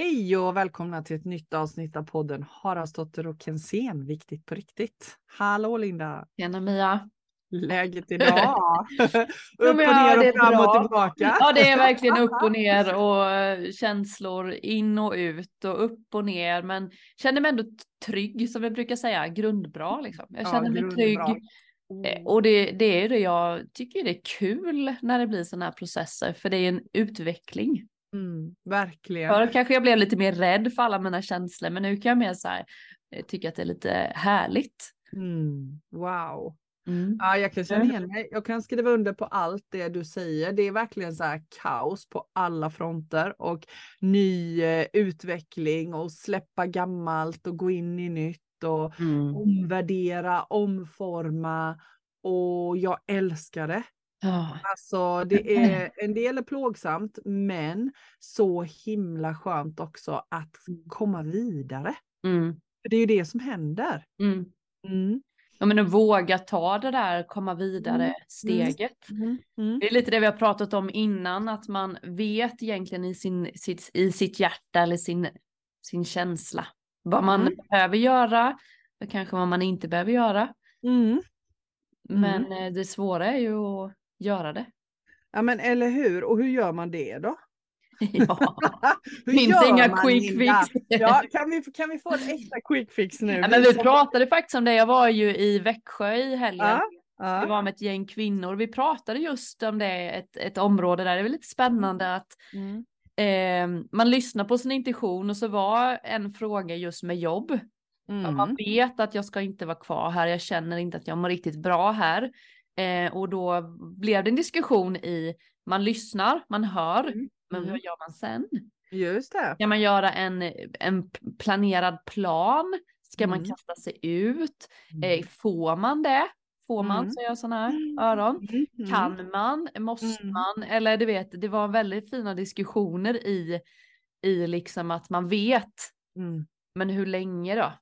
Hej och välkomna till ett nytt avsnitt av podden Haraldsdotter och Kensén, viktigt på riktigt. Hallå Linda! Tjena Mia! Läget idag? upp och ja, ner och fram och tillbaka. Ja det är verkligen upp och ner och eh, känslor in och ut och upp och ner men känner mig ändå trygg som vi brukar säga, grundbra liksom. Jag Ja, känner mig grundbra. trygg Eh, Mm. och det, det är det jag tycker det är kul när det blir sådana här processer för det är en utveckling. Mm, verkligen. Förr kanske jag blev lite mer rädd för alla mina känslor men nu kan jag mer så här, eh, tycka att det är lite härligt. Mm, wow. Mm. Ja, jag kan känna igen mig. Jag kan skriva under på allt det du säger. Det är verkligen så här kaos på alla fronter och ny eh, utveckling och släppa gammalt och gå in i nytt och Mm. omvärdera, omforma och jag älskar det. Ja. Alltså det är en del är plågsamt men så himla skönt också att komma vidare. Mm. För det är ju det som händer. Mm. Mm. Ja men att våga ta det där komma vidare Mm. steget. Mm. Mm. Det är lite det vi har pratat om innan, att man vet egentligen i, sin, sitt, i sitt hjärta eller sin, sin känsla vad man Mm. behöver göra och kanske vad man inte behöver göra. Mm. Men eh, det svåra är ju att göra det. Ja men eller hur, och hur gör man det då? ja, finns inga quick Linda? fix. Ja, kan, vi, kan vi få en äkta quick fix nu? Ja, men vi pratade faktiskt om det, jag var ju i Växjö i helgen. Ja, Vi ja. var med ett gäng kvinnor. Vi pratade just om det, ett, ett område där det är lite spännande att Mm. eh, man lyssnar på sin intuition och så var en fråga just med jobb. Om man Mm. vet att jag ska inte vara kvar här, jag känner inte att jag mår riktigt bra här. Eh, och då blev det en diskussion i, man lyssnar, man hör, Mm. men Mm. vad gör man sen? Just det. Ska man göra en, en planerad plan? Ska man Mm. kasta sig ut? Eh, får man det? Får man Mm. så jag sådana här öron? Mm. Mm. Kan man? Måste Mm. man? Eller du vet, det var väldigt fina diskussioner i, i liksom att man vet, Mm. men hur länge då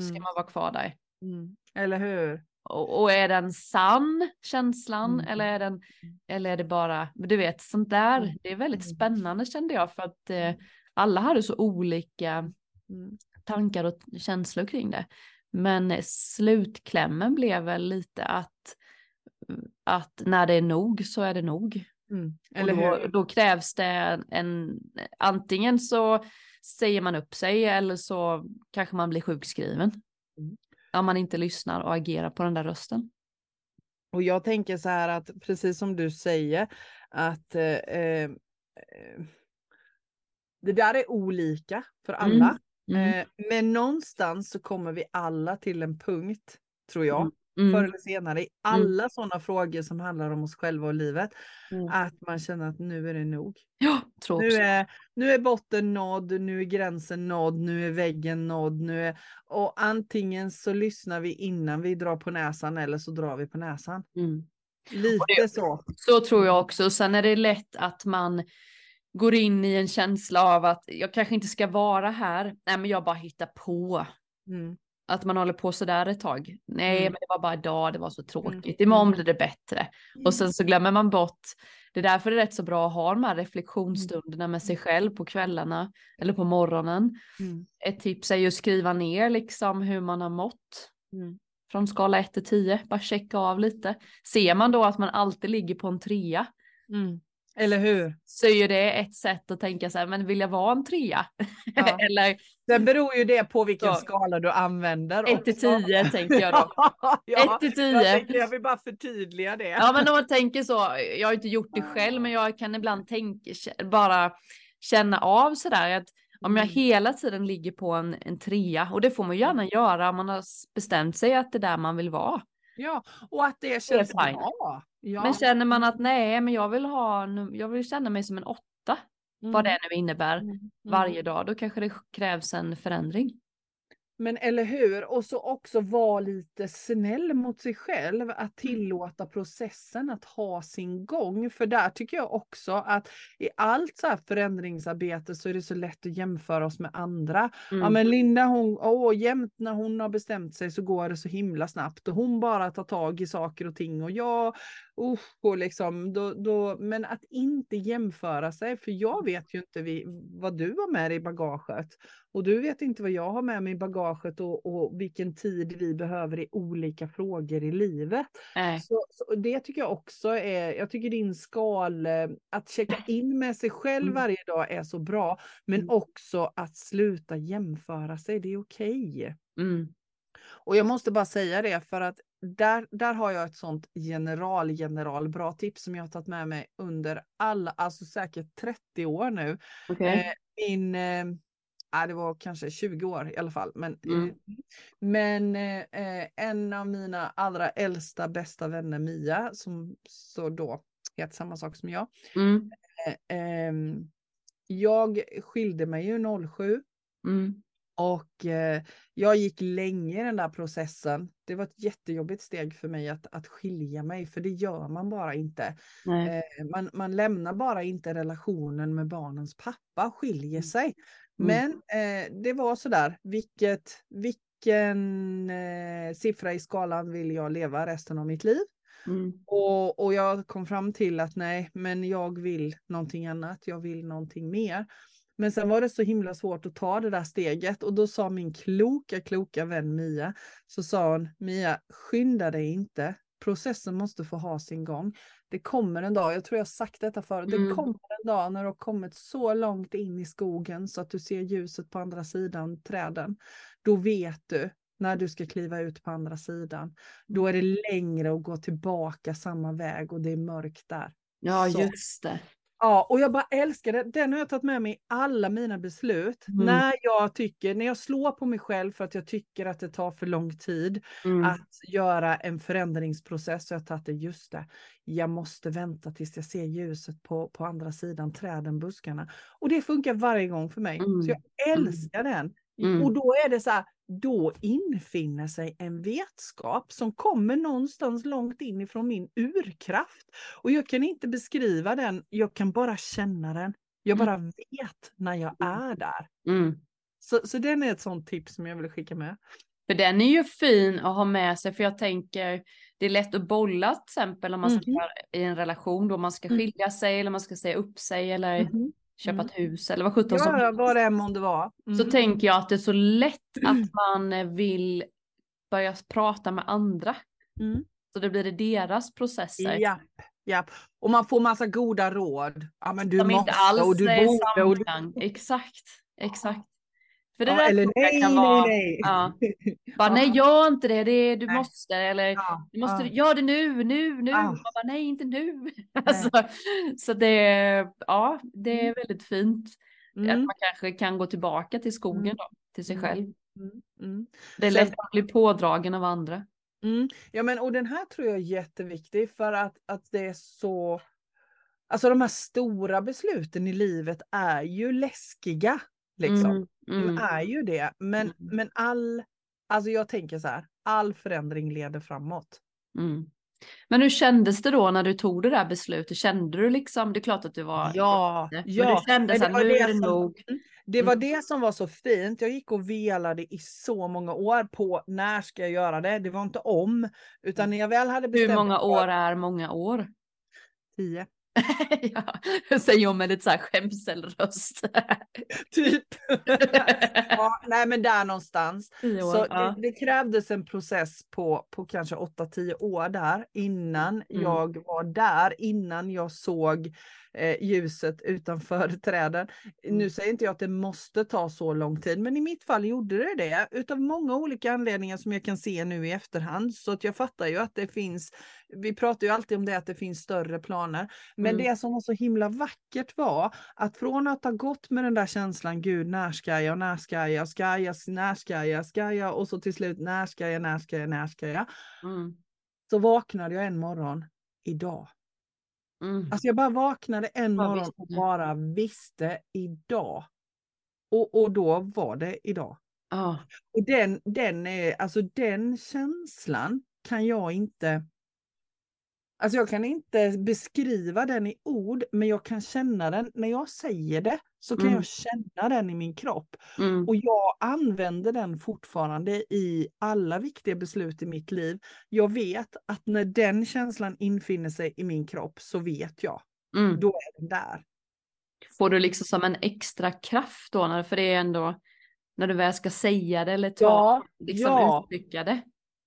ska Mm. man vara kvar där? Mm. Eller hur? Och, och är den sann känslan Mm. eller är den, eller är det bara, du vet sånt där, Mm. det är väldigt Mm. spännande kände jag för att eh, alla hade så olika Mm. tankar och känslor kring det. Men slutklämmen blev väl lite att, att när det är nog så är det nog. Mm. Eller då, då krävs det en, en, antingen så säger man upp sig eller så kanske man blir sjukskriven. Mm. Om man inte lyssnar och agerar på den där rösten. Och jag tänker så här att precis som du säger att eh, eh, det där är olika för alla. Mm. Eh, men någonstans så kommer vi alla till en punkt, tror jag, Mm. förr eller senare, i alla sådana frågor som handlar om oss själva och livet, Mm. att man känner att nu är det nog. Ja, tror Nu är, nu är botten nådd, nu är gränsen nådd, nu är väggen nådd. Nu är, och antingen så lyssnar vi innan vi drar på näsan eller så drar vi på näsan. Mm. Lite det- så. Så tror jag också. Sen är det lätt att man går in i en känsla av att jag kanske inte ska vara här. Nej, men jag bara hittar på. Mm. Att man håller på sådär ett tag. Nej, Mm. men det var bara idag, det var så tråkigt. Mm. Imorgon Mm. blir det bättre. Och sen så glömmer man bort. Det är därför det är rätt så bra att ha de här reflektionsstunderna med sig själv på kvällarna eller på morgonen. Mm. Ett tips är ju att skriva ner liksom hur man har mått. Mm. Från skala 1 till 10, bara checka av lite. Ser man då att man alltid ligger på en trea Mm. Eller hur? så är ju det ett sätt att tänka så här, men vill jag vara en trea? Ja. Eller Sen beror ju det på vilken Så. skala du använder. 1 till också. 10 tänker jag då. ja, 1 till jag, 10. tänkte, jag vill bara förtydliga det. Ja men om man tänker så, jag har inte gjort det själv men jag kan ibland tänka, bara känna av sådär att om jag Mm. hela tiden ligger på en, en trea och det får man gärna göra om man har bestämt sig att det är där man vill vara. Ja, och att det känns fine. bra. Ja. Men känner man att nej men jag vill ha, jag vill känna mig som en åtta, vad det nu innebär Mm. Mm. varje dag, då kanske det krävs en förändring. Men eller hur? Och så också vara lite snäll mot sig själv. Att Mm. tillåta processen att ha sin gång. För där tycker jag också att i allt så här förändringsarbete så är det så lätt att jämföra oss med andra. Ja Mm. men Linda hon, åh jämt när hon har bestämt sig så går det så himla snabbt och hon bara tar tag i saker och ting och jag, usch, och liksom, då, då, men att inte jämföra sig för jag vet ju inte vi, vad du har med dig i bagaget och du vet inte vad jag har med mig i bagaget och, och vilken tid vi behöver i olika frågor i livet. Så, så det tycker jag också är, jag tycker din skal, eh, att checka in med sig själv Mm. varje dag är så bra, men Mm. också att sluta jämföra sig, det är okej. Mm. Och jag måste bara säga det för att där, där har jag ett sånt general, general bra tips som jag har tagit med mig under alla, alltså säkert 30 år nu. Okej. Eh, min, eh, ja, det var kanske 20 år i alla fall. Men, Mm. eh, men eh, en av mina allra äldsta bästa vänner Mia, som så då heter samma sak som jag. Mm. Eh, ehm, jag skilde mig ju 07 Mm. och eh, jag gick länge i den där processen. Det var ett jättejobbigt steg för mig att, att skilja mig, för det gör man bara inte. Eh, man, man lämnar bara inte relationen med barnens pappa, skiljer Mm. sig. Men eh, det var sådär, vilket, vilken eh, siffra i skalan vill jag leva resten av mitt liv? Mm. Och, och jag kom fram till att nej, men jag vill någonting annat, jag vill någonting mer. Men sen var det så himla svårt att ta det där steget och då sa min kloka, kloka vän Mia, så sa hon, Mia, skynda dig inte, processen måste få ha sin gång. Det kommer en dag, jag tror jag har sagt detta förut, det Mm. kommer en dag när du har kommit så långt in i skogen så att du ser ljuset på andra sidan träden. Då vet du när du ska kliva ut på andra sidan. Då är det längre att gå tillbaka samma väg och det är mörkt där. Ja, Så. just det. Ja, och jag bara älskar det. Den har jag tagit med mig i alla mina beslut. Mm. När jag tycker, när jag slår på mig själv för att jag tycker att det tar för lång tid Mm. att göra en förändringsprocess så har jag tagit det just det. Jag måste vänta tills jag ser ljuset på, på andra sidan träden, buskarna. Och det funkar varje gång för mig. Mm. Så jag älskar den. Mm. Och då är det så här, då infinner sig en vetskap som kommer någonstans långt inifrån min urkraft. Och jag kan inte beskriva den, jag kan bara känna den. Jag bara vet när jag är där. Mm. Så, så den är ett sånt tips som jag vill skicka med. För den är ju fin att ha med sig för jag tänker det är lätt att bolla till exempel om man ska vara i en relation då man ska Mm. skilja sig eller man ska säga upp sig eller Mhm. Köpa Mm. ett hus eller vad sjutton som Ja, vad det än månde vara. Mm. Så tänker jag att det är så lätt att man vill börja prata med andra. Mm. Så det blir deras processer. Japp, japp. Och man får massa goda råd. Ja men du Som måste inte alls och du borde och du... Exakt, exakt. För det Ja, där eller nej, kan nej, vara, nej. Ja. bara Ja. nej gör inte det, det du Nej. måste eller Ja, du måste, ja. gör det nu, nu, nu. Ja. Man bara, nej inte nu. Alltså, så det, ja, det är väldigt fint. Att Mm. man kanske kan gå tillbaka till skogen Mm. då, till sig Mm. själv. Mm. Mm. Det är Sen- lätt att bli pådragen av andra. Mm. Ja men och den här tror jag är jätteviktig för att, att det är så Alltså de här stora besluten i livet är ju läskiga. Liksom. Mm, De mm, är ju det. Men, Mm. men all, alltså jag tänker så här, all förändring leder framåt. mm. Men hur kändes det då när du tog det där beslutet? Kände du liksom, det är klart att du var Ja, men ja. du kände så det här, var nu det är det som- nog. Det var Mm. det som var så fint. Jag gick och velade i så många år på när ska jag göra det. Det var inte om, utan när jag väl hade bestämt Hur många år är många år? Tio. ja, säger jag med lite så här skämselröst. Typ. ja, nej men där någonstans. År, Så ja. det, det krävdes en process på, på kanske 8-10 år där innan Mm. jag var där, innan jag såg eh, ljuset utanför träden. Mm. Nu säger inte jag att det måste ta så lång tid, men i mitt fall gjorde det det utav många olika anledningar som jag kan se nu i efterhand. Så att jag fattar ju att det finns, vi pratar ju alltid om det att det finns större planer, men Mm. det som var så himla vackert var att från att ha gått med den där känslan, gud när ska jag, när ska jag, ska jag, när ska jag, ska jag och så till slut när ska jag, när ska jag, när ska jag. Mm. Så vaknade jag en morgon idag. Mm. Alltså jag bara vaknade en Bara morgon och bara visste idag. Och, och då var det idag. Ja. Och den, den, är, alltså den känslan kan jag inte Alltså jag kan inte beskriva den i ord, men jag kan känna den. När jag säger det så kan Mm. jag känna den i min kropp. Mm. Och jag använder den fortfarande i alla viktiga beslut i mitt liv. Jag vet att när den känslan infinner sig i min kropp så vet jag. Mm. Då är den där. Får du liksom som en extra kraft då, för det är ändå när du väl ska säga det eller ta, Ja, liksom ja. uttrycka det.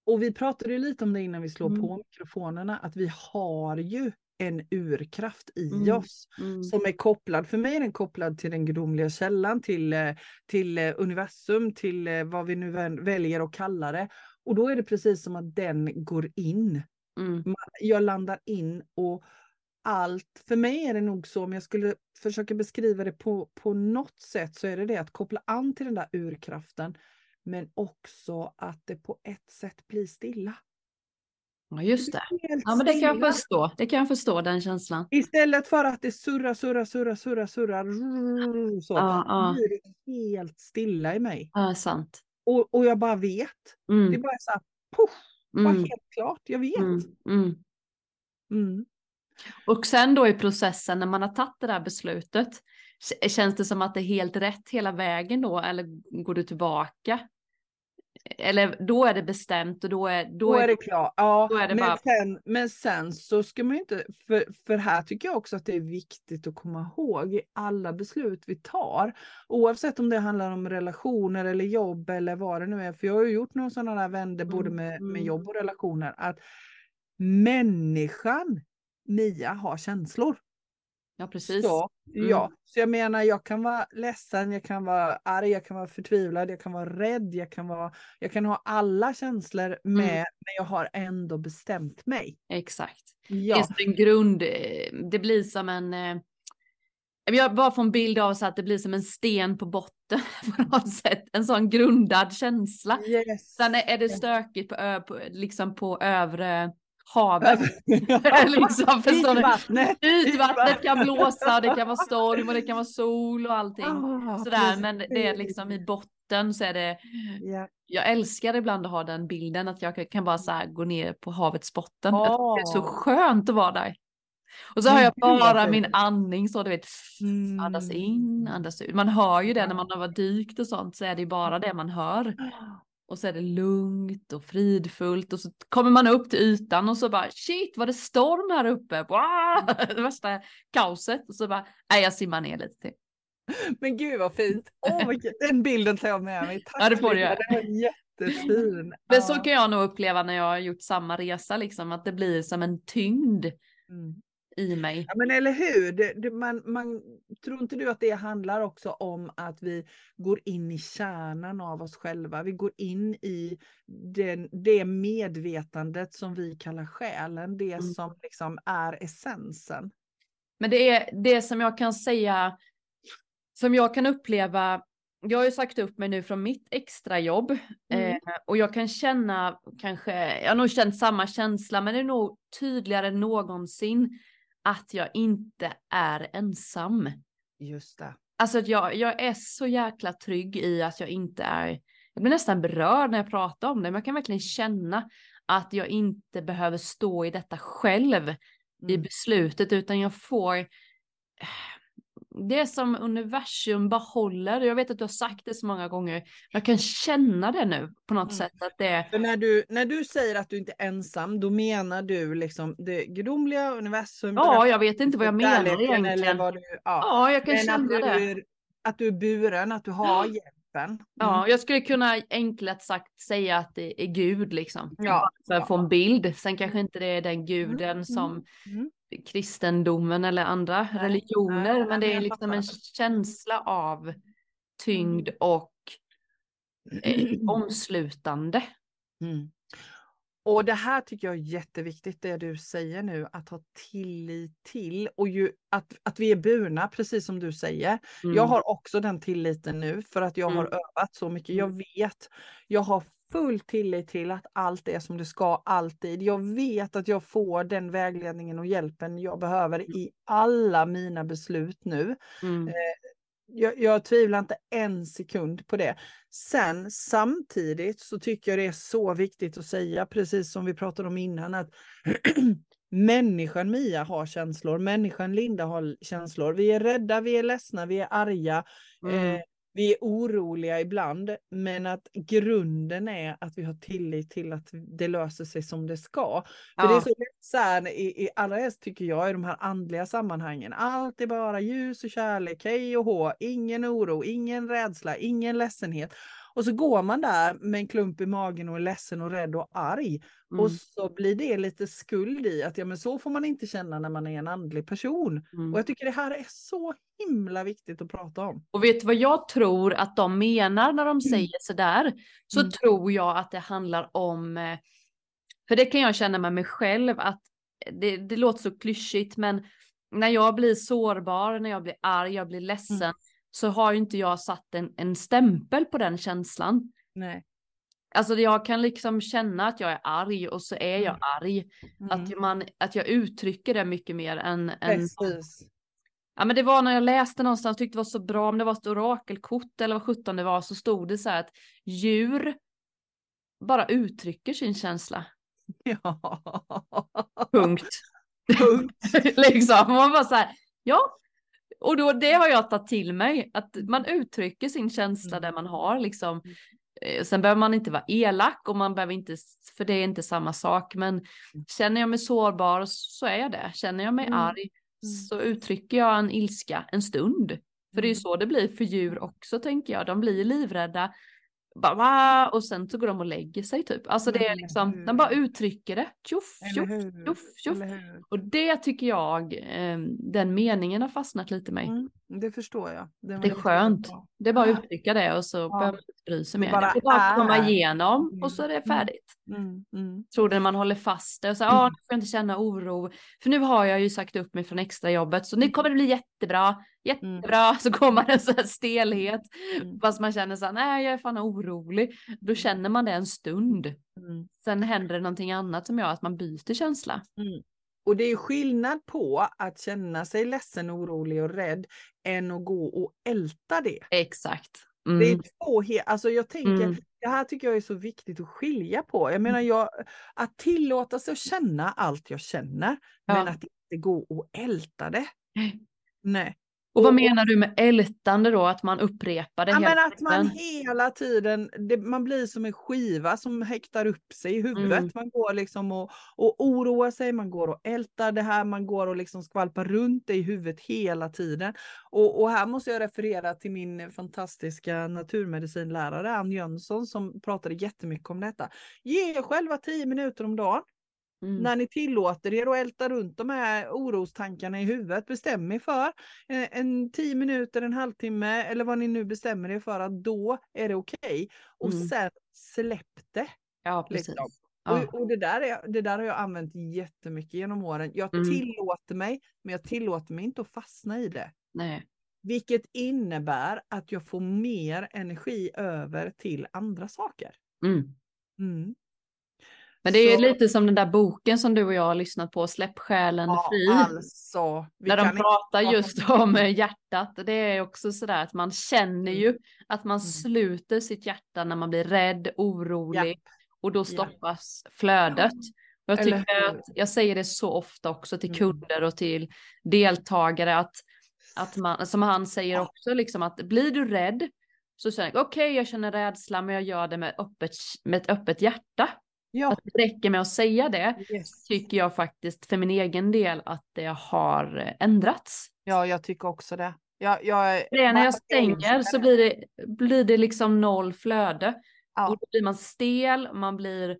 Och vi pratade ju lite om det innan vi slår Mm. på mikrofonerna, att vi har ju en urkraft i Mm. oss. Mm. som är kopplad, för mig är den kopplad till den gudomliga källan, till, eh, till eh, universum, till eh, vad vi nu väljer att kalla det. Och då är det precis som att den går in. Mm. Jag landar in och allt, för mig är det nog så, om jag skulle försöka beskriva det på, på något sätt så är det det att koppla an till den där urkraften, men också att det på ett sätt blir stilla. Ja, just det. Helt Ja, men det kan jag förstå. Det kan jag förstå, den känslan. Istället för att det surrar, surrar, surrar, surrar, surrar, så Ja, ja. blir det helt stilla i mig. Ja, sant. Och, och jag bara vet. Det är Mm. bara så här, bara Mm. helt klart, jag vet. Mm. Mm. Mm. Och sen då i processen när man har tagit det där beslutet, känns det som att det är helt rätt hela vägen då eller går du tillbaka? Eller då är det bestämt och då är, då Då är det klart. Ja, då är det men, bara- sen, men sen så ska man ju inte, för, för här tycker jag också att det är viktigt att komma ihåg i alla beslut vi tar, oavsett om det handlar om relationer eller jobb eller vad det nu är, för jag har ju gjort några sådana där vänder både Mm, med, med mm. jobb och relationer, att människan Mia har känslor. Ja, precis. Så, Mm. ja. så jag menar, jag kan vara ledsen, jag kan vara arg, jag kan vara förtvivlad, jag kan vara rädd, jag kan, vara, jag kan ha alla känslor med, Mm. men jag har ändå bestämt mig. Exakt. Det är Ja, som en grund, eh, det blir som en, eh, jag bara får en bild av så att det blir som en sten på botten på något sätt, en sån grundad känsla. yes. Sen är är det stökigt på, ö, på, liksom på övre havet. Liksom, förstår du? Ytvattnet. Ytvattnet kan blåsa det kan vara storm och det kan vara sol och allting. Ah, Sådär, men det är liksom i botten så är det, Ja. jag älskar ibland att ha den bilden att jag kan bara så här gå ner på havets botten. Tycker Det är så Ah. skönt att vara där. Och så har jag bara min andning så du vet, andas in, Mm. andas ut. Man hör ju det när man har varit dykt och sånt så är det bara det man hör. Och så är det lugnt och fridfullt och så kommer man upp till ytan och så bara shit var det storm här uppe. Wow! Det värsta kaoset. Och så bara nej jag simmar ner lite till. Men gud vad fint. Vilken, den bilden tar jag med mig. Tack Ja, det får du göra. Den var jättefin. Men så kan jag nog uppleva när jag har gjort samma resa liksom att det blir som en tyngd Mm. I mig. Ja, men eller hur, det, det, man, man, tror inte du att det handlar också om att vi går in i kärnan av oss själva? Vi går in i den, det medvetandet som vi kallar själen, det Mm. som liksom är essensen. Men det är det som jag kan säga, som jag kan uppleva. Jag har ju sagt upp mig nu från mitt extrajobb Mm. eh, och jag kan känna kanske, jag har nog känt samma känsla, men det är nog tydligare än någonsin att jag inte är ensam. Just det. Alltså jag, jag är så jäkla trygg i att jag inte är, jag blir nästan berörd när jag pratar om det, men jag kan verkligen känna att jag inte behöver stå i detta själv i Mm. beslutet utan jag får det är som universum bara håller. Jag vet att du har sagt det så många gånger. Jag kan känna det nu på något Mm. sätt att det För när du, när du säger att du inte är ensam, då menar du liksom det gudomliga universum? Ja, jag vet inte vad jag menar kärleken Eller egentligen. vad du, ja. Ja, jag kan Men att känna du, det. är, att du är buren, att du har hjälpen. Mm. Ja, jag skulle kunna enkelt sagt säga att det är Gud liksom. Ja, För att få en bild. Sen kanske inte det är den guden Mm, som Mm. Kristendomen eller andra Nej, religioner. nej, men det är liksom en känsla av tyngd och eh, omslutande. Mm. Och det här tycker jag är jätteviktigt, det du säger nu, att ha tillit till och ju, att, att vi är burna, precis som du säger. Mm. Jag har också den tilliten nu för att jag har Mm. övat så mycket. Jag vet, jag har full tillit till att allt är som det ska alltid. Jag vet att jag får den vägledningen och hjälpen jag behöver i alla mina beslut nu. Mm. jag, jag tvivlar inte en sekund på det. Sen samtidigt så tycker jag det är så viktigt att säga, precis som vi pratade om innan, att människan Mia har känslor, människan Linda har känslor. Vi är rädda, vi är ledsna, vi är arga. Mm. Eh, vi är oroliga ibland, men att grunden är att vi har tillit till att det löser sig som det ska. För Ja. det är så lätt så här, i, i allra helst tycker jag i de här andliga sammanhangen, allt är bara ljus och kärlek, hej och hå, ingen oro, ingen rädsla, ingen ledsenhet. Och så går man där med en klump i magen och är ledsen och rädd och arg. Mm. Och så blir det lite skuld i att ja, men så får man inte känna när man är en andlig person. Mm. Och jag tycker det här är så himla viktigt att prata om. Och vet du vad jag tror att de menar när de säger sådär? Så Mm. tror jag att det handlar om, eh, för det kan jag känna med mig själv, att det, det låter så klyschigt, men när jag blir sårbar, när jag blir arg, jag blir ledsen, Mm. Så har ju inte jag satt en, en stämpel på den känslan. Nej. Alltså jag kan liksom känna att jag är arg och så är jag Mm. arg. Mm. Att, man, att jag uttrycker det mycket mer än, än Precis. Ja men det var när jag läste någonstans, tyckte det var så bra, om det var ett orakelkort eller vad sjutton det var, så stod det så här att djur bara uttrycker sin känsla. Ja. Punkt. Punkt. liksom, man bara så här, ja. Och då, det har jag tagit till mig, att man uttrycker sin känsla Mm. där man har liksom. Eh, Sen behöver man inte vara elak och man behöver inte, för det är inte samma sak, men känner jag mig sårbar så är jag det. Känner jag mig Mm. arg Mm. så uttrycker jag en ilska en stund. För det är ju Mm. så det blir för djur också tänker jag. De blir livrädda. Bara, "Va?" och sen så går de och lägger sig typ. Alltså det är Mm, liksom, de bara uttrycker det. Tjoff, tjoff, tjoff, tjoff. Och det tycker jag, eh, den meningen har fastnat lite i mig. Mm, det förstår jag. Var Det är skönt. bra. Det är bara att Ja. uttrycka det och så behöver man bry sig mer. bara Det är bara att komma igenom och så är det Mm. färdigt. Mm, mm. Tror det när man håller fast det och så Mm. ja, nu får jag inte känna oro. För nu har jag ju sagt upp mig från extrajobbet så nu kommer det bli jättebra, jättebra. Så kommer en sån här stelhet. Mm. Fast man känner så här, nej jag är fan orolig. Då känner man det en stund. Mm. Sen händer det någonting annat som gör att man byter känsla. Mm. Och det är skillnad på att känna sig ledsen, orolig och rädd än att gå och älta det. Exakt. Det är Mm. två alltså jag tänker, Mm. det här tycker jag är så viktigt att skilja på. Jag menar, jag, att tillåta sig att känna allt jag känner, men Ja. att inte gå och älta det. Nej. Och vad menar du med ältande då? Att man upprepar det Ja, men att man hela tiden, det, man blir som en skiva som häktar upp sig i huvudet. Mm. Man går liksom och, och oroar sig, man går och ältar det här, man går och liksom skvalpar runt det i huvudet hela tiden. Och, och här måste jag referera till min fantastiska naturmedicinlärare Ann Jönsson som pratade jättemycket om detta. Ge er själva tio minuter om dagen Mm. när ni tillåter er att älta runt de här orostankarna i huvudet, bestäm er för en, en tio minuter, en halvtimme eller vad ni nu bestämmer er för att då är det okej. Och Mm. sen släpp det. Ja, precis. Liksom. Ja. Och, och det, där är, det där har jag använt jättemycket genom åren. Jag Mm. tillåter mig, men jag tillåter mig inte att fastna i det. Nej. Vilket innebär att jag får mer energi över till andra saker. Mm. Mm. Men det är Så- lite som den där boken som du och jag har lyssnat på, Släpp själen Ja, fri. alltså. Där de inte pratar prata just om- eh, hjärtat. Det är också sådär att man känner Mm. ju att man Mm. sluter sitt hjärta när man blir rädd, orolig. Och då stoppas flödet. Och jag tycker att jag säger det så ofta också till Mm. kunder och till deltagare att, att man, som han säger också, liksom att blir du rädd så säger jag okej jag känner rädsla men jag gör det med, öppet, med ett öppet hjärta. Ja, Att det räcker med att säga det yes. tycker jag faktiskt för min egen del att det har ändrats. ja, jag tycker också det. Jag, jag, Det är när jag stänger så blir det, blir det liksom noll flöde. Ja. Och då blir man stel, man blir,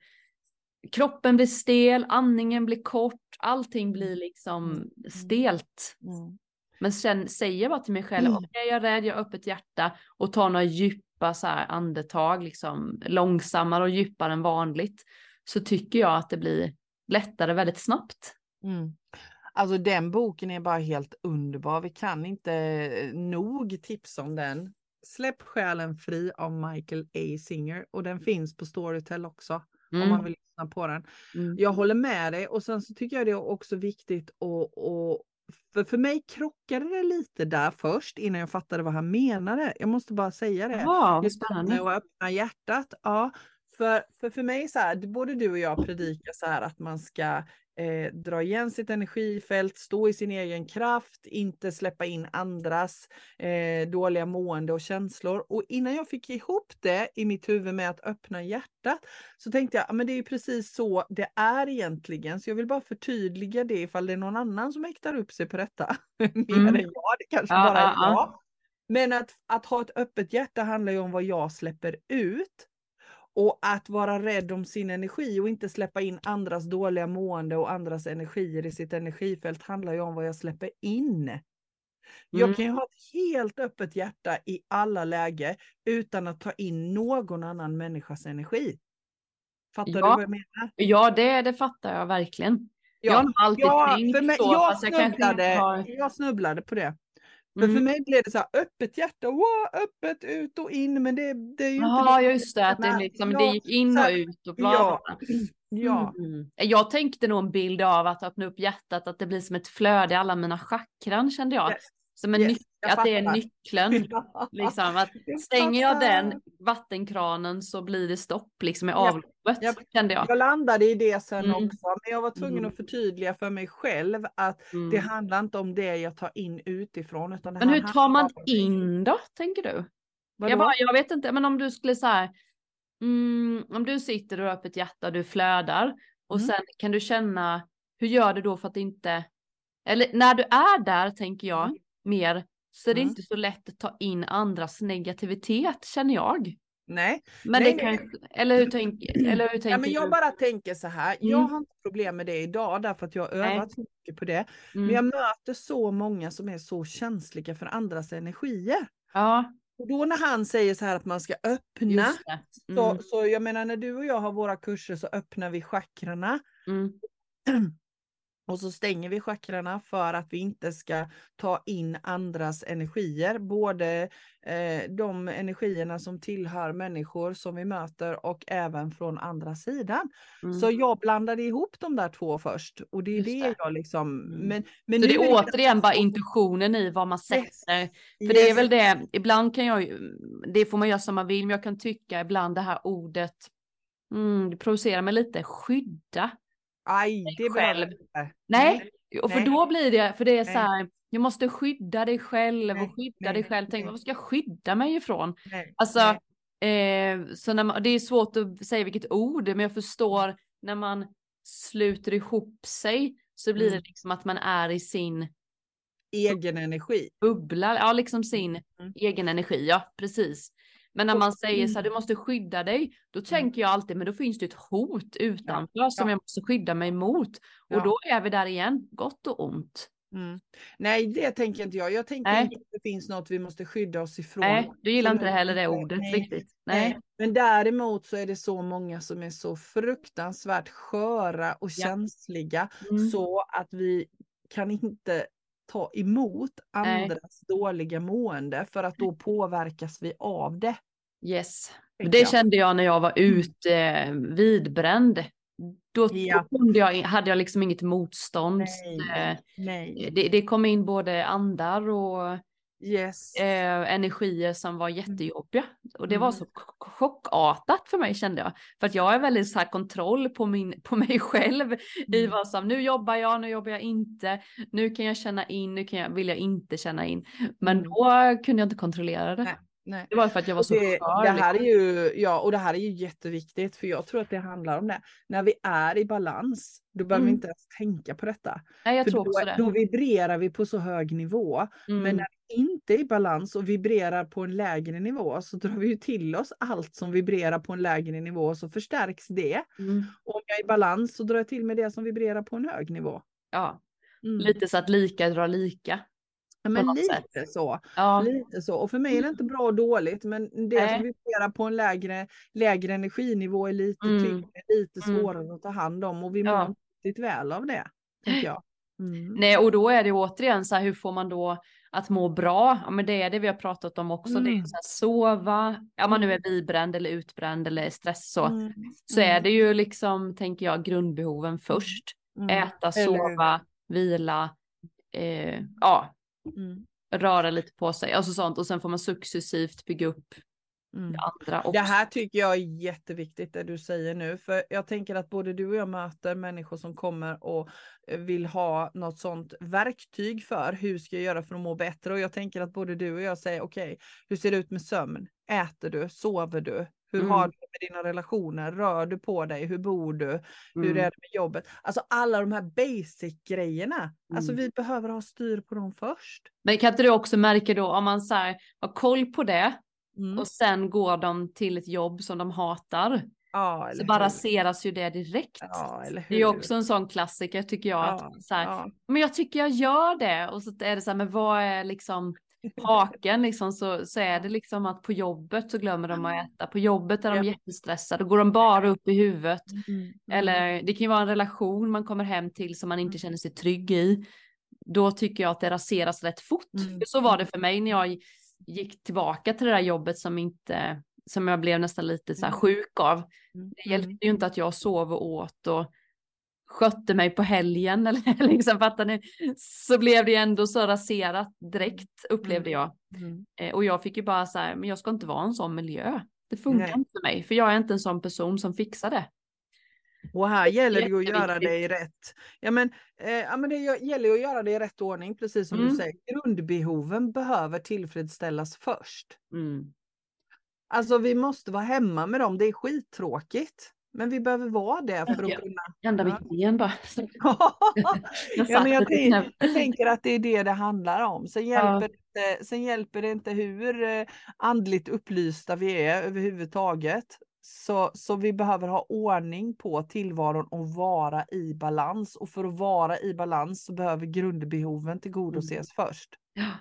kroppen blir stel, andningen blir kort, allting blir liksom Mm. stelt. Mm. Men sen säger jag bara till mig själv, Mm. okej jag är rädd, jag har öppet hjärta och tar några djupa så här andetag, liksom långsammare och djupare än vanligt. Så tycker jag att det blir lättare väldigt snabbt. Mm. Alltså den boken är bara helt underbar. Vi kan inte eh, nog tipsa om den. Släpp själen fri av Michael A. Singer och den finns på Storytel också om man Mm. vill lyssna på den. Mm. Jag håller med dig och sen så tycker jag det är också viktigt att, att för, för mig krockade det lite där först innan jag fattade vad han menade. Jag måste bara säga det. Ja, spännande. Och öppna hjärtat. Ja, för, för, för mig så här, både du och jag predikar så här att man ska eh, dra igen sitt energifält, stå i sin egen kraft, inte släppa in andras eh, dåliga mående och känslor. Och innan jag fick ihop det i mitt huvud med att öppna hjärtat så tänkte jag, men det är precis så det är egentligen. Så jag vill bara förtydliga det ifall det är någon annan som äktar upp sig på detta. Mer Mm. än jag, det kanske Ja, bara är ja, ja. jag. Men att, att ha ett öppet hjärta handlar ju om vad jag släpper ut. Och att vara rädd om sin energi och inte släppa in andras dåliga mående och andras energier i sitt energifält handlar ju om vad jag släpper in. Mm. Jag kan ju ha ett helt öppet hjärta i alla läge utan att ta in någon annan människas energi. Fattar du Ja. vad jag menar? Ja, det, det fattar jag verkligen. Jag har alltid Ja, tänkt mig, så, jag, jag snubblade, har... jag snubblade på det. För, för Mm. mig blev det så här öppet hjärta, wow, öppet ut och in, men det, det är ju inte Jaha, det. just det, att det, Men, liksom, ja, det gick in och ut och bla Ja, bla. ja. Mm. Jag tänkte nog en bild av att öppna upp hjärtat, att det blir som ett flöde i alla mina chakran kände jag. Yes, Som en yes, nyc- jag att det är nyckeln. Liksom, att Jag stänger jag den vattenkranen så blir det stopp liksom i avloppet, ja. kände jag. Jag landade i det sen Mm. också, men jag var tvungen Mm. att förtydliga för mig själv att Mm. det handlar inte om det jag tar in utifrån. Utan Men hur tar man in då, tänker du? Vadå? Jag, bara, jag vet inte, men om du skulle så här, mm, om du sitter och har öppet hjärta du flödar och Mm. sen kan du känna, hur gör du då för att inte, eller när du är där tänker jag Mm. Mer, så är det Mm. inte så lätt att ta in andras negativitet känner jag. Nej, Men Nej, det nej. kan, eller hur tänker, eller hur tänker ja, men jag du? bara tänker så här. Jag Mm. har inte problem med det idag därför att jag har Nej. övat så mycket på det. Mm. Men jag möter så många som är så känsliga för andras energier. Ja, Och då när han säger så här att man ska öppna. Mm. så, så jag menar när du och jag har våra kurser så öppnar vi chakrarna Mm. och så stänger vi chakrarna för att vi inte ska ta in andras energier. Både eh, de energierna som tillhör människor som vi möter och även från andra sidan. Mm. Så jag blandade ihop de där två först och det är Just det, det. jag liksom. Mm. Men, men Så det är det återigen bara så- intuitionen i vad man Yes. sätter. För det är Yes. väl det, ibland kan jag det får man göra som man vill, men jag kan tycka ibland det här ordet, mm, det provocerar mig lite, skydda. Aj, det själv. inte. Nej, och för Nej. då blir det, för det är så Nej. här, jag måste skydda dig själv och skydda nej, dig själv. Tänk, vad ska jag skydda mig ifrån? Nej, Alltså, nej. eh, så när man, det är svårt att säga vilket ord, men jag förstår när man sluter ihop sig så blir Mm. det liksom att man är i sin Egen energi. bubbla, ja liksom sin Mm. egen energi, ja precis. Men när man säger så här, Mm. du måste skydda dig, då tänker jag alltid, men då finns det ett hot utanför som ja. jag måste skydda mig mot. Ja. Och då är vi där igen, gott och ont. Mm. Nej, det tänker inte jag. Jag tänker Nej. inte att det finns något vi måste skydda oss ifrån. Nej, du gillar inte heller det ordet Nej, riktigt. Nej. Men däremot så är det så många som är så fruktansvärt sköra och Ja. känsliga Mm. så att vi kan inte ta emot Nej. andras dåliga mående för att då påverkas vi av det. Yes. Det kände jag när jag var ute eh, vidbränd. Då, Ja. då jag, hade jag liksom inget motstånd. Nej, Eh, nej. Det, det kom in både andar och Yes. eh, energier som var jättejobbiga. Och det var Mm. så ch- chockartat för mig kände jag. För att jag är väldigt så här kontroll på, min, på mig själv. I Mm. vad som, nu jobbar jag, nu jobbar jag inte. Nu kan jag känna in, nu kan jag, vill jag inte känna in. Men Mm. då kunde jag inte kontrollera det. Nej, nej. Det var för att jag var så det, skör. det här liksom. är ju, ja, och det här är ju jätteviktigt för jag tror att det handlar om det. När vi är i balans, då behöver vi Mm. inte ens tänka på detta. Nej, jag För tror då, också det. då vibrerar vi på så hög nivå. Mm. Men när vi inte i balans och vibrerar på en lägre nivå så drar vi ju till oss allt som vibrerar på en lägre nivå och så förstärks det. Mm. Och om jag är i balans så drar jag till med det som vibrerar på en hög nivå. Ja, Mm. lite så att lika drar lika. ja, men lite sätt. så. Ja, Lite så. Och för mig är det inte bra och dåligt, men det Nej. som vibrerar på en lägre, lägre energinivå är lite Mm. tyngre, lite Mm. svårare att ta hand om och vi mår Ja. riktigt väl av det. Jag. Mm. nej, och då är det återigen så här, hur får man då att må bra? Ja, men det är det vi har pratat om också. Det är Mm. så här, sova, ja man nu är bibränd eller utbränd eller stress så. Mm. Så är det ju liksom, tänker jag, grundbehoven först. Mm. Äta, sova, vila, eh, ja, Mm. röra lite på sig, alltså sånt. Och sen får man successivt bygga upp Mm. det andra också. Det här tycker jag är jätteviktigt det du säger nu, för jag tänker att både du och jag möter människor som kommer och eh, vill ha något sånt verktyg för hur ska jag göra för att må bättre? Och jag tänker att både du och jag säger okej, hur ser det ut med sömn? Äter du? Sover du? Hur Mm. har du med dina relationer? Rör du på dig? Hur bor du? Hur Mm. är det med jobbet? Alltså alla de här basic grejerna. Alltså Mm. vi behöver ha styr på dem först. Men kan inte du också märka då om man så här, har koll på det Mm. och sen går de till ett jobb som de hatar. Ja, Så bara hur? raseras ju det direkt. Ja? Det är också en sån klassiker tycker jag. Ja, att så här. Men jag tycker jag gör det. Och så är det så här, men vad är liksom haken liksom? Så, så är det liksom att på jobbet så glömmer de att äta. På jobbet är de Ja. jättestressade. Då går de bara upp i huvudet. Mm, mm. Eller det kan ju vara en relation man kommer hem till som man inte känner sig trygg i. Då tycker jag att det raseras rätt fort. Mm. Så var det för mig när jag gick tillbaka till det där jobbet som inte, som jag blev nästan lite så här Mm. sjuk av. Mm, Det hjälpte mm. ju inte att jag sov och åt och skötte mig på helgen eller liksom fattar ni? Så blev det ändå så raserat direkt upplevde jag. Mm. Eh, Och jag fick ju bara så här, men jag ska inte vara en sån miljö. Det funkar Nej. inte för mig, för jag är inte en sån person som fixar det. Och här gäller det ju att göra det i rätt. Ja men, eh, ja, men det gäller att göra det i rätt ordning, precis som Mm. du säger. Grundbehoven behöver tillfredsställas först. Mm. Alltså vi måste vara hemma med dem, det är skittråkigt. Men vi behöver vara det för att Ja. kunna... Ända Ja. mitt ben bara. Jag ja, men jag, tänker att det är det det handlar om. Sen hjälper, det, inte, sen hjälper det inte hur eh, andligt upplysta vi är överhuvudtaget. Så, så vi behöver ha ordning på tillvaron och vara i balans. Och för att vara i balans så behöver grundbehoven tillgodoses först. Ja.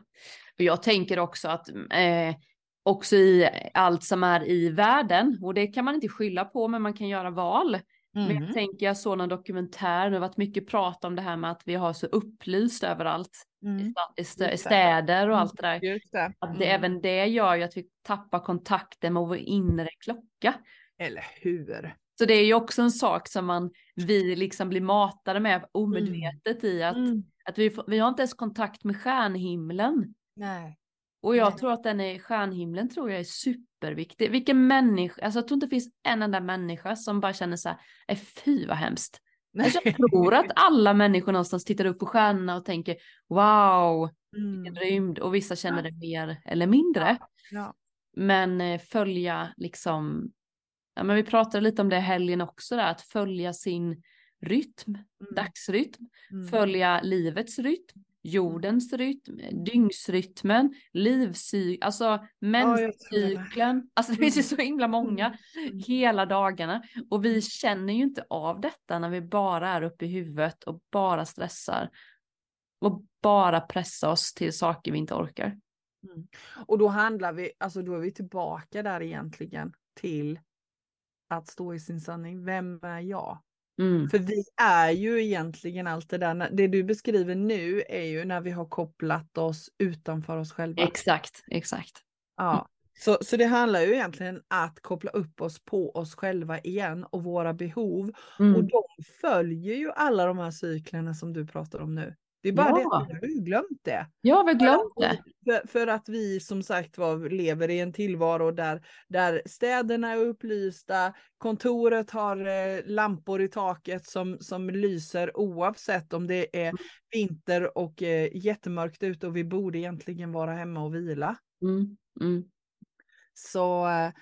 Jag tänker också att eh, också i allt som är i världen, och det kan man inte skylla på, men man kan göra val. Men Mm. jag tänker, jag såg någon dokumentär, det har varit mycket prat om det här med att vi har så upplyst överallt Mm. i stä- i städer och allt det där. Det. Att det, Mm. även det gör ju att vi tappar kontakten med vår inre klocka. Eller hur? Så det är ju också en sak som man, vi liksom blir matade med omedvetet i att, Mm. att vi, vi har inte ens kontakt med stjärnhimlen. Nej. Och jag Nej. tror att den är, stjärnhimlen tror jag är superviktig. Vilken människa, alltså jag tror inte det finns en enda människa som bara känner så här, "Nej, fy vad hemskt. Alltså jag tror att alla människor någonstans tittar upp på stjärnorna och tänker, wow, vilken Mm. rymd. Och vissa känner det mer eller mindre. Ja. Men eh, följa liksom, ja men vi pratade lite om det helgen också där, att följa sin rytm, Mm. dagsrytm, Mm. följa livets rytm, jordens rytm, dygnsrytmen, livscykeln, alltså menscykeln. Alltså det finns ju så himla många Mm. hela dagarna. Och vi känner ju inte av detta när vi bara är uppe i huvudet och bara stressar. Och bara pressa oss till saker vi inte orkar. Och då handlar vi, alltså då är vi tillbaka där egentligen till att stå i sin sanning. Vem är jag? Mm. För vi är ju egentligen allt det där, det du beskriver nu är ju när vi har kopplat oss utanför oss själva. Exakt, exakt. Ja. Så, så det handlar ju egentligen att koppla upp oss på oss själva igen och våra behov. Mm. Och de följer ju alla de här cyklerna som du pratar om nu. Det är bara Ja. det att vi har glömt det. Ja, vi har glömt det. För, för att vi som sagt var lever i en tillvaro där, där städerna är upplysta, kontoret har eh, lampor i taket som, som lyser oavsett om det är vinter och eh, jättemörkt ute och vi borde egentligen vara hemma och vila. Mm. Mm. Så eh,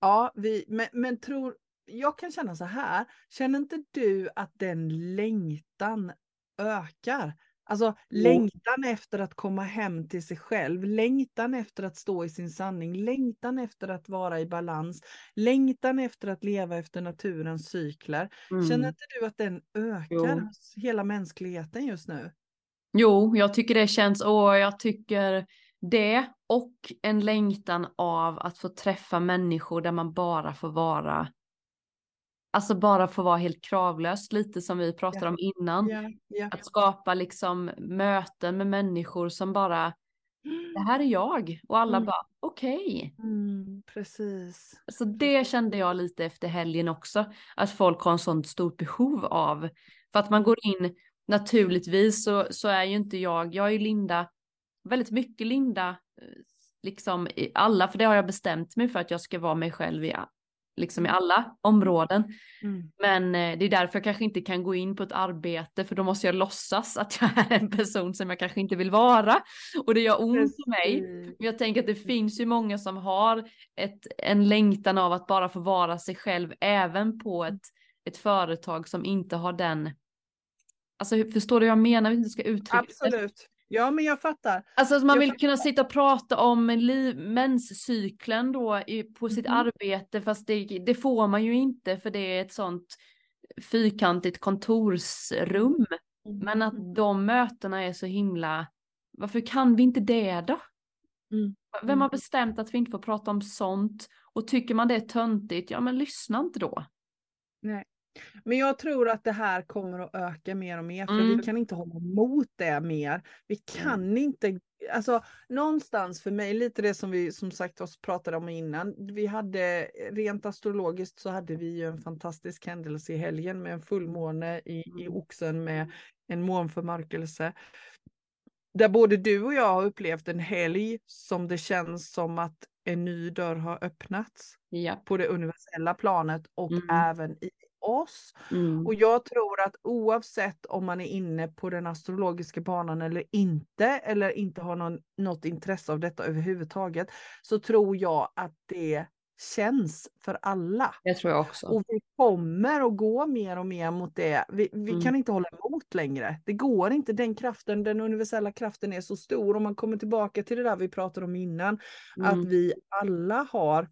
ja, vi, men, men tror, jag kan känna så här, känner inte du att den längtan ökar? Alltså längtan efter att komma hem till sig själv, längtan efter att stå i sin sanning, längtan efter att vara i balans, längtan efter att leva efter naturens cykler. Känner Mm. inte du att den ökar hos hela mänskligheten just nu? Jo, jag tycker det känns, och jag tycker det och en längtan av att få träffa människor där man bara får vara, alltså bara få vara helt kravlös, lite som vi pratade Ja. om innan. Ja, ja. Att skapa liksom möten med människor som bara, det här är jag, och alla Mm. bara, okej. Mm, precis. Så det kände jag lite efter helgen också, att folk har en sånt stort behov av. För att man går in, naturligtvis så, så är ju inte jag, jag är ju Linda, väldigt mycket Linda, eh, liksom i alla, för det har jag bestämt mig för att jag ska vara mig själv i, liksom i alla områden. Mm. Men eh, det är därför jag kanske inte kan gå in på ett arbete för då måste jag låtsas att jag är en person som jag kanske inte vill vara. Och det gör ont för mig. Men jag tänker att det finns ju många som har ett, en längtan av att bara få vara sig själv även på ett, ett företag som inte har den Alltså förstår du vad jag menar? Jag ska uttrycka. Absolut. Ja, men jag fattar. Alltså att man Jag vill fattar. kunna sitta och prata om menscykeln då i, på sitt Mhm. arbete fast det, det får man ju inte för det är ett sånt fyrkantigt kontorsrum. Men att de mötena är så himla, varför kan vi inte det då? Mm. Vem Mm. har bestämt att vi inte får prata om sånt? Och tycker man det är töntigt, ja men lyssna inte då. Men jag tror att det här kommer att öka mer och mer för Mm. vi kan inte hålla emot det mer. Vi kan inte, alltså någonstans för mig, lite det som vi som sagt oss pratade om innan. Vi hade rent astrologiskt så hade vi ju en fantastisk händelse i helgen med en fullmåne i, i Mm. oxen med en månförmörkelse. Där både du och jag har upplevt en helg som det känns som att en ny dörr har öppnats Ja. på det universella planet och Mm. även i oss. Mm. Och jag tror att oavsett om man är inne på den astrologiska banan eller inte, eller inte har någon, något intresse av detta överhuvudtaget, så tror jag att det känns för alla. Det tror jag också. Och vi kommer att gå mer och mer mot det. Vi, vi Mm. kan inte hålla emot längre. Det går inte. Den kraften, den universella kraften är så stor. Om man kommer tillbaka till det där vi pratade om innan, att Mm. vi alla har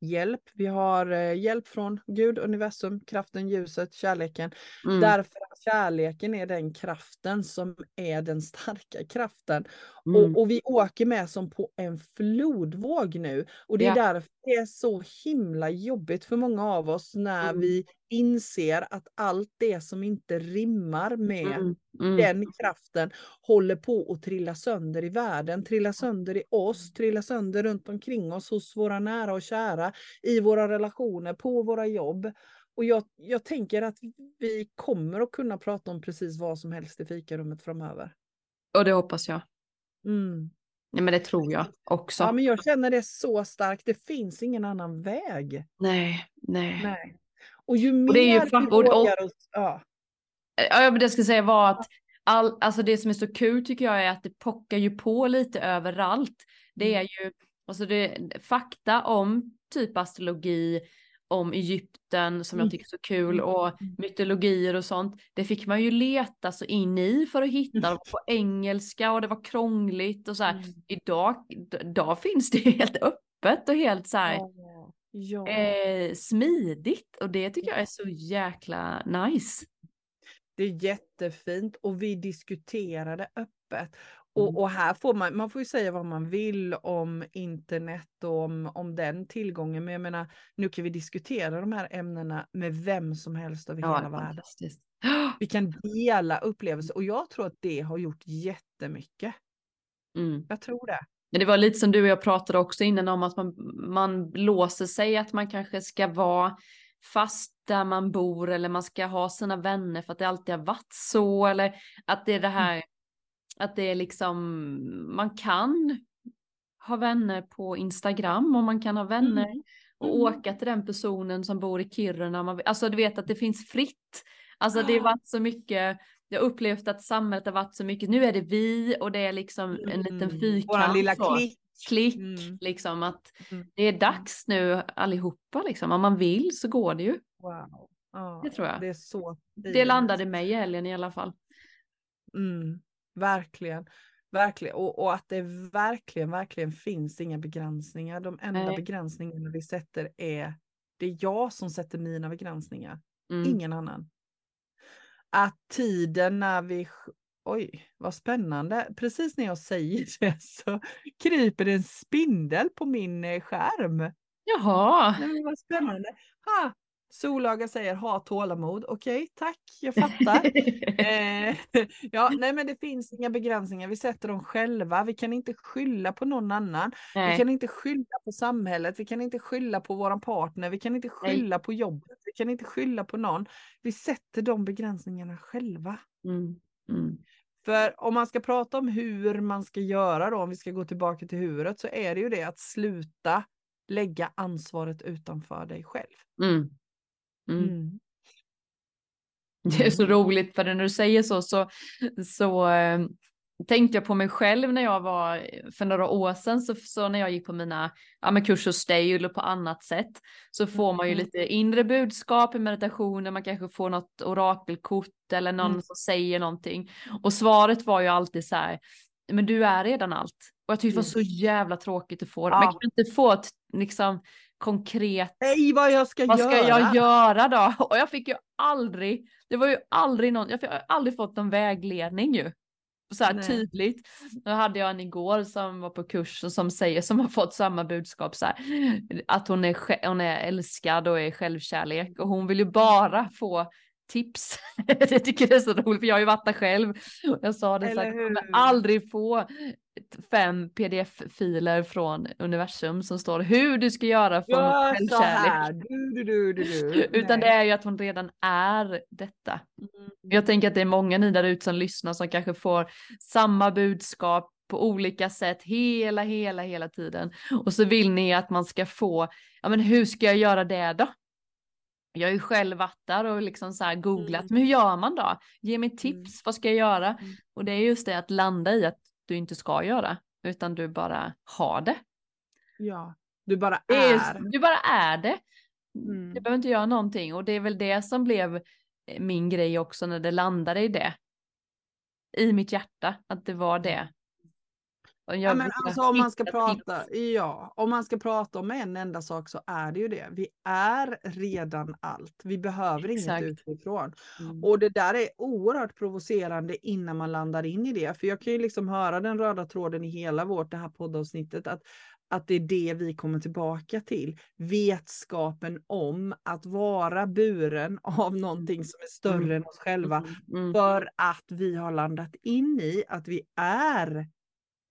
hjälp. Vi har eh, hjälp från Gud, universum, kraften, ljuset, kärleken. Mm. Därför att kärleken är den kraften som är den starka kraften. Mm. Och, och vi åker med som på en flodvåg nu. Och det är Ja. därför det är så himla jobbigt för många av oss när Mm. vi inser att allt det som inte rimmar med Mm. Mm. den kraften håller på att trilla sönder i världen, trilla sönder i oss, trilla sönder runt omkring oss hos våra nära och kära, i våra relationer, på våra jobb. Och jag, jag tänker att vi kommer att kunna prata om precis vad som helst i fikarummet framöver. Och det hoppas jag. Mm. Nej men det tror jag också. Ja, men jag känner det så starkt. Det finns ingen annan väg. Nej, nej. Nej. Och ju mer det är ju vi fa- och- och- vågar oss... Ja. Ja, men det ska säga var att all, alltså det som är så kul tycker jag är att det pockar ju på lite överallt. Det är ju alltså det, fakta om typ astrologi, om Egypten som Mm. jag tycker är så kul Mm. och mytologier och sånt. Det fick man ju leta så in i för att hitta Mm. på engelska och det var krångligt och så här. Mm. Idag, idag finns det helt öppet och helt så här Ja. Eh, smidigt och det tycker jag är så jäkla nice. Det är jättefint och vi diskuterar det öppet. Mm. Och, och här får man, man får ju säga vad man vill om internet och om, om den tillgången. Men jag menar, nu kan vi diskutera de här ämnena med vem som helst över Ja, hela världen. Vi kan dela upplevelser och jag tror att det har gjort jättemycket. Mm. Jag tror det. Men det var lite som du och jag pratade också innan om att man, man låser sig att man kanske ska vara fast där man bor eller man ska ha sina vänner för att det alltid har varit så eller att det är det här att det är liksom man kan ha vänner på Instagram och man kan ha vänner Mm. och Mm. åka till den personen som bor i Kiruna. Man, alltså du vet att det finns fritt. Alltså det har varit så mycket, jag har upplevt att samhället har varit så mycket, nu är det vi och det är liksom en liten Mm. fyrkant. Våran lilla så. klick. Klick, Mm. liksom att Mm. det är dags nu allihopa liksom. Om man vill så går det ju. Wow. Ja, Det tror jag. Det är så Det landade mig i helgen i alla fall. Mm, verkligen. Verkligen. Och, och att det verkligen, verkligen finns inga begränsningar. De enda Nej. begränsningarna vi sätter är, det är jag som sätter mina begränsningar, Mm. ingen annan. Att tiden när vi, oj vad spännande, precis när jag säger det så kryper en spindel på min eh, skärm. Jaha. Nej, vad spännande. Ha, Solaga säger ha tålamod. Okej, tack, jag fattar. Eh, ja, nej men det finns inga begränsningar, vi sätter dem själva. Vi kan inte skylla på någon annan. Vi Nej. kan inte skylla på samhället, vi kan inte skylla på våran partner, vi kan inte Nej. skylla på jobbet, vi kan inte skylla på någon. Vi sätter de begränsningarna själva. Mm. Mm. För om man ska prata om hur man ska göra då, om vi ska gå tillbaka till huvudet, så är det ju det att sluta lägga ansvaret utanför dig själv. Mm. Mm. Mm. Det är så roligt för när du säger så så, så eh, tänkte jag på mig själv när jag var för några år sedan så, så när jag gick på mina ja, med kurs hos dig eller på annat sätt så får man ju Mm. lite inre budskap i meditationen, man kanske får något orakelkort eller någon Mm. som säger någonting och svaret var ju alltid så här men du är redan allt och jag tyckte det var så jävla tråkigt att få det. Men Ja. kan inte få ett liksom konkret Nej, vad jag ska vad göra! ska jag göra då? Och jag fick ju aldrig, det var ju aldrig någon, jag har aldrig fått någon vägledning ju. Så här Nej. tydligt. Nu hade jag en igår som var på kurs och som säger, som har fått samma budskap så här, att hon är, hon är älskad och är självkärlek och hon vill ju bara få tips. jag tycker det är så roligt för jag har ju varit där själv. Jag sa det så här, Eller jag kommer aldrig få fem pdf-filer från universum som står hur du ska göra för att så självkärlek. Du, du, du. Utan det är ju att hon redan är detta. Mm. Jag tänker att det är många ni där ute som lyssnar som kanske får samma budskap på olika sätt hela, hela, hela tiden. Och så vill ni att man ska få, ja men hur ska jag göra det då? Jag har ju själv varit där och liksom så googlat, Mm. men hur gör man då? Ge mig tips, Mm. vad ska jag göra? Mm. Och det är just det att landa i att du inte ska göra, utan du bara har det. Ja, du bara är, du bara är det. Mm. Du behöver inte göra någonting och det är väl det som blev eh, min grej också när det landade i det. I mitt hjärta, att det var det. Ja, men alltså om man ska prata, tips. ja, om man ska prata om en enda sak så är det ju det. Vi är redan allt. Vi behöver Exakt. inget utifrån. Mm. Och det där är oerhört provocerande innan man landar in i det. För jag kan ju liksom höra den röda tråden i hela vårt det här poddavsnittet. Att, att det är det vi kommer tillbaka till. Vetskapen om att vara buren av någonting som är större Mm. än oss själva. Mm, mm, För att vi har landat in i att vi är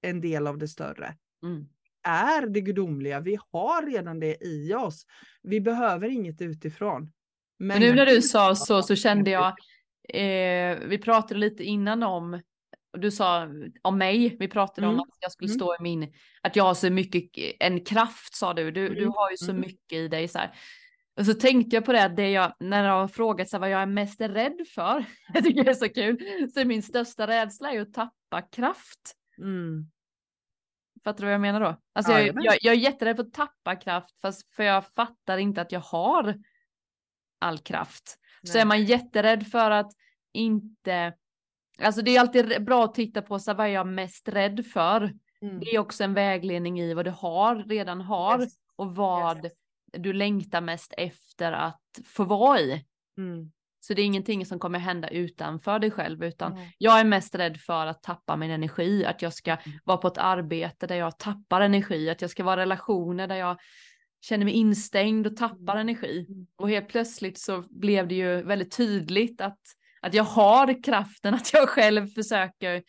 en del av det större. mm. Är det gudomliga. Vi har redan det i oss. Vi behöver inget utifrån. Men nu när du sa så så kände jag, eh, vi pratade lite innan om, du sa om mig, vi pratade om Mm. att jag skulle Mm. stå i min, att jag har så mycket, en kraft sa du, du, du Mm. har ju så Mm. mycket i dig så här. Och så tänkte jag på det, det jag, när jag har frågat vad jag är mest rädd för, jag tycker det är så kul, så är min största rädsla är ju att tappa kraft. Mm. Fattar du vad jag menar då? Alltså jag, jag, jag är jätterädd för att tappa kraft, fast för jag fattar inte att jag har all kraft. Så Nej. är man jätterädd för att inte, alltså det är alltid bra att titta på så här, vad är jag mest rädd för. Mm. Det är också en vägledning i vad du har, redan har Yes. och vad Yes. du längtar mest efter att få vara i. Mm. Så det är ingenting som kommer hända utanför dig själv utan Nej. jag är mest rädd för att tappa min energi, att jag ska Mm. vara på ett arbete där jag tappar energi, att jag ska vara i relationer där jag känner mig instängd och tappar Mm. energi. Mm. Och helt plötsligt så blev det ju väldigt tydligt att, att jag har kraften, att jag själv försöker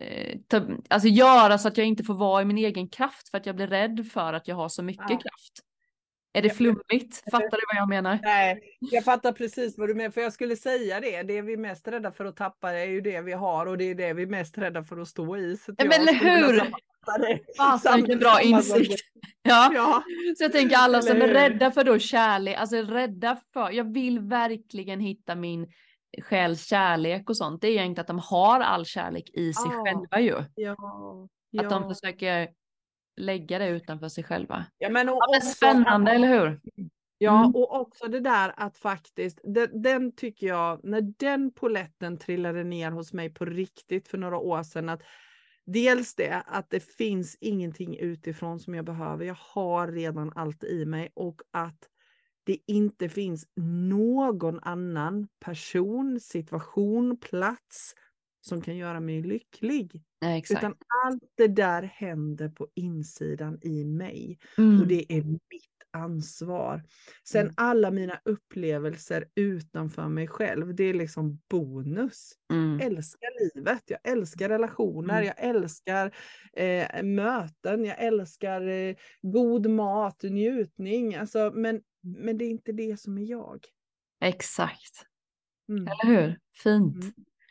eh, ta, alltså göra så att jag inte får vara i min egen kraft för att jag blir rädd för att jag har så mycket Ja. kraft. Är det Ja, flummigt? Fattar du vad jag menar? Nej, jag fattar precis vad du menar. För jag skulle säga det. Det vi är mest rädda för att tappa är ju det vi har och det är det vi är mest rädda för att stå i. Så Ja, men eller hur? Fasen vilken bra insikt. Ja. Ja, Så jag tänker alla som är rädda för då kärlek, alltså rädda för, jag vill verkligen hitta min själs kärlek och sånt. Det är egentligen att de har all kärlek i sig Ja. själva ju. ja, Att de ja. försöker lägga det utanför sig själva. ja men och Ja, också- spännande, eller hur? Ja, Mm. och också det där att faktiskt, den, den tycker jag, när den poletten trillade ner hos mig på riktigt för några år sedan, att dels det att det finns ingenting utifrån som jag behöver, jag har redan allt i mig och att det inte finns någon annan person, situation, plats som kan göra mig lycklig. Nej, exakt. Utan allt det där händer på insidan i mig. Mm. Och det är mitt ansvar. Sen Mm. alla mina upplevelser utanför mig själv, det är liksom bonus. Mm. Älskar livet, jag älskar relationer, Mm. jag älskar eh, möten, jag älskar eh, god mat, njutning. Alltså, men, men det är inte det som är jag. Exakt. Mm. Eller hur? Fint.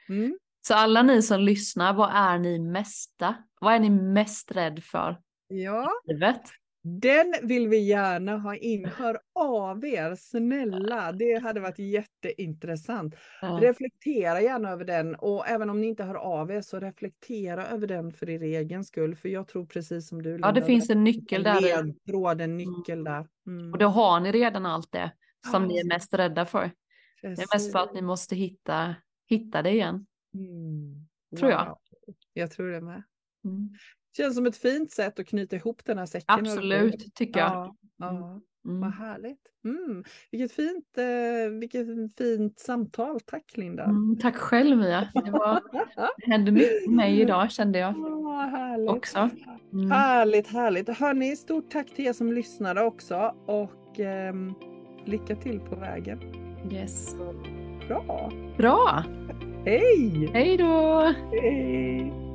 Mm. Mm. Så alla ni som lyssnar, vad är ni mesta? Vad är ni mest rädd för Ja, livet? den vill vi gärna ha in. Hör av er, snälla. Det hade varit jätteintressant. Ja. Reflektera gärna över den och även om ni inte hör av er så reflektera över den för er egen skull. För jag tror precis som du Ja, det finns en nyckel där ledtråd, en nyckel där. Mm. Och då har ni redan allt det som Ja. ni är mest rädda för. Det är mest för att ni måste hitta, hitta det igen. Mm. Tror jag. Wow. Jag tror det med. Mm. Känns som ett fint sätt att knyta ihop den här säcken. Absolut, tycker jag. Ja, ja. Vad Mm. härligt. Mm. Vilket, fint, eh, vilket fint samtal. Tack Linda. Mm, tack själv Mia. Det, var, det hände mycket med mig idag kände jag Ja, härligt. också. Mm. Härligt, härligt. Hörni, stort tack till er som lyssnade också och ehm, lycka till på vägen. Yes. Bra. Bra, Hej! hej då! Hej!